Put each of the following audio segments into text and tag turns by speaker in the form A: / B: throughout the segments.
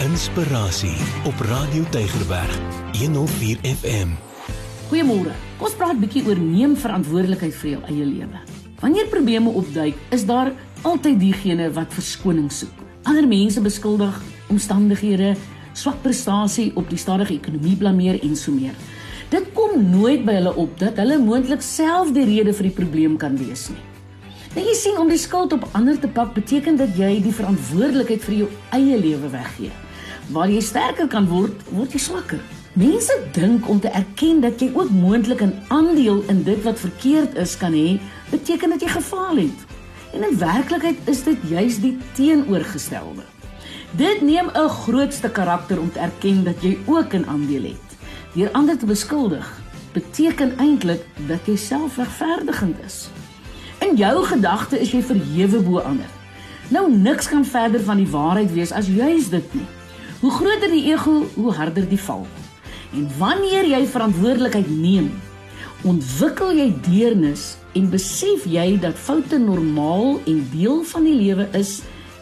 A: Inspirasie op Radio Tygerberg 104 FM.
B: Goeiemôre. Kom ons praat bietjie oor neem verantwoordelikheid vir jou eie lewe. Wanneer probleme opduik, is daar altyd diegene wat verskoning soek. Ander mense beskuldig omstandighede, swak prestasie op die stadige ekonomie blameer en so meer. Dit kom nooit by hulle op dat hulle moontlik self die rede vir die probleem kan wees nie. Nou jy sien om die skuld op ander te pak beteken dat jy die verantwoordelikheid vir jou eie lewe weggee. Waar jy sterker kan word, word jy swakker. Mense dink om te erken dat jy ook moontlik 'n aandeel in dit wat verkeerd is kan hê, beteken dat jy gefaal het. En in werklikheid is dit juis die teenoorgestelde. Dit neem 'n grootste karakter om te erken dat jy ook 'n aandeel het. Deur ander te beskuldig, beteken eintlik dat jy self regverdigend is. In jou gedagte is jy verhewe bo ander. Nou niks kan verder van die waarheid wees as juis dit nie. Hoe groter die ego, hoe harder die val. En wanneer jy verantwoordelikheid neem, ontwikkel jy deernis en besef jy dat foute normaal en deel van die lewe is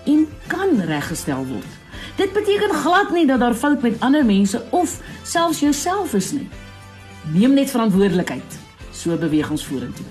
B: en kan reggestel word. Dit beteken glad nie dat daar fout met ander mense of selfs jouself is nie. Neem net verantwoordelikheid. So beweeg ons vorentoe.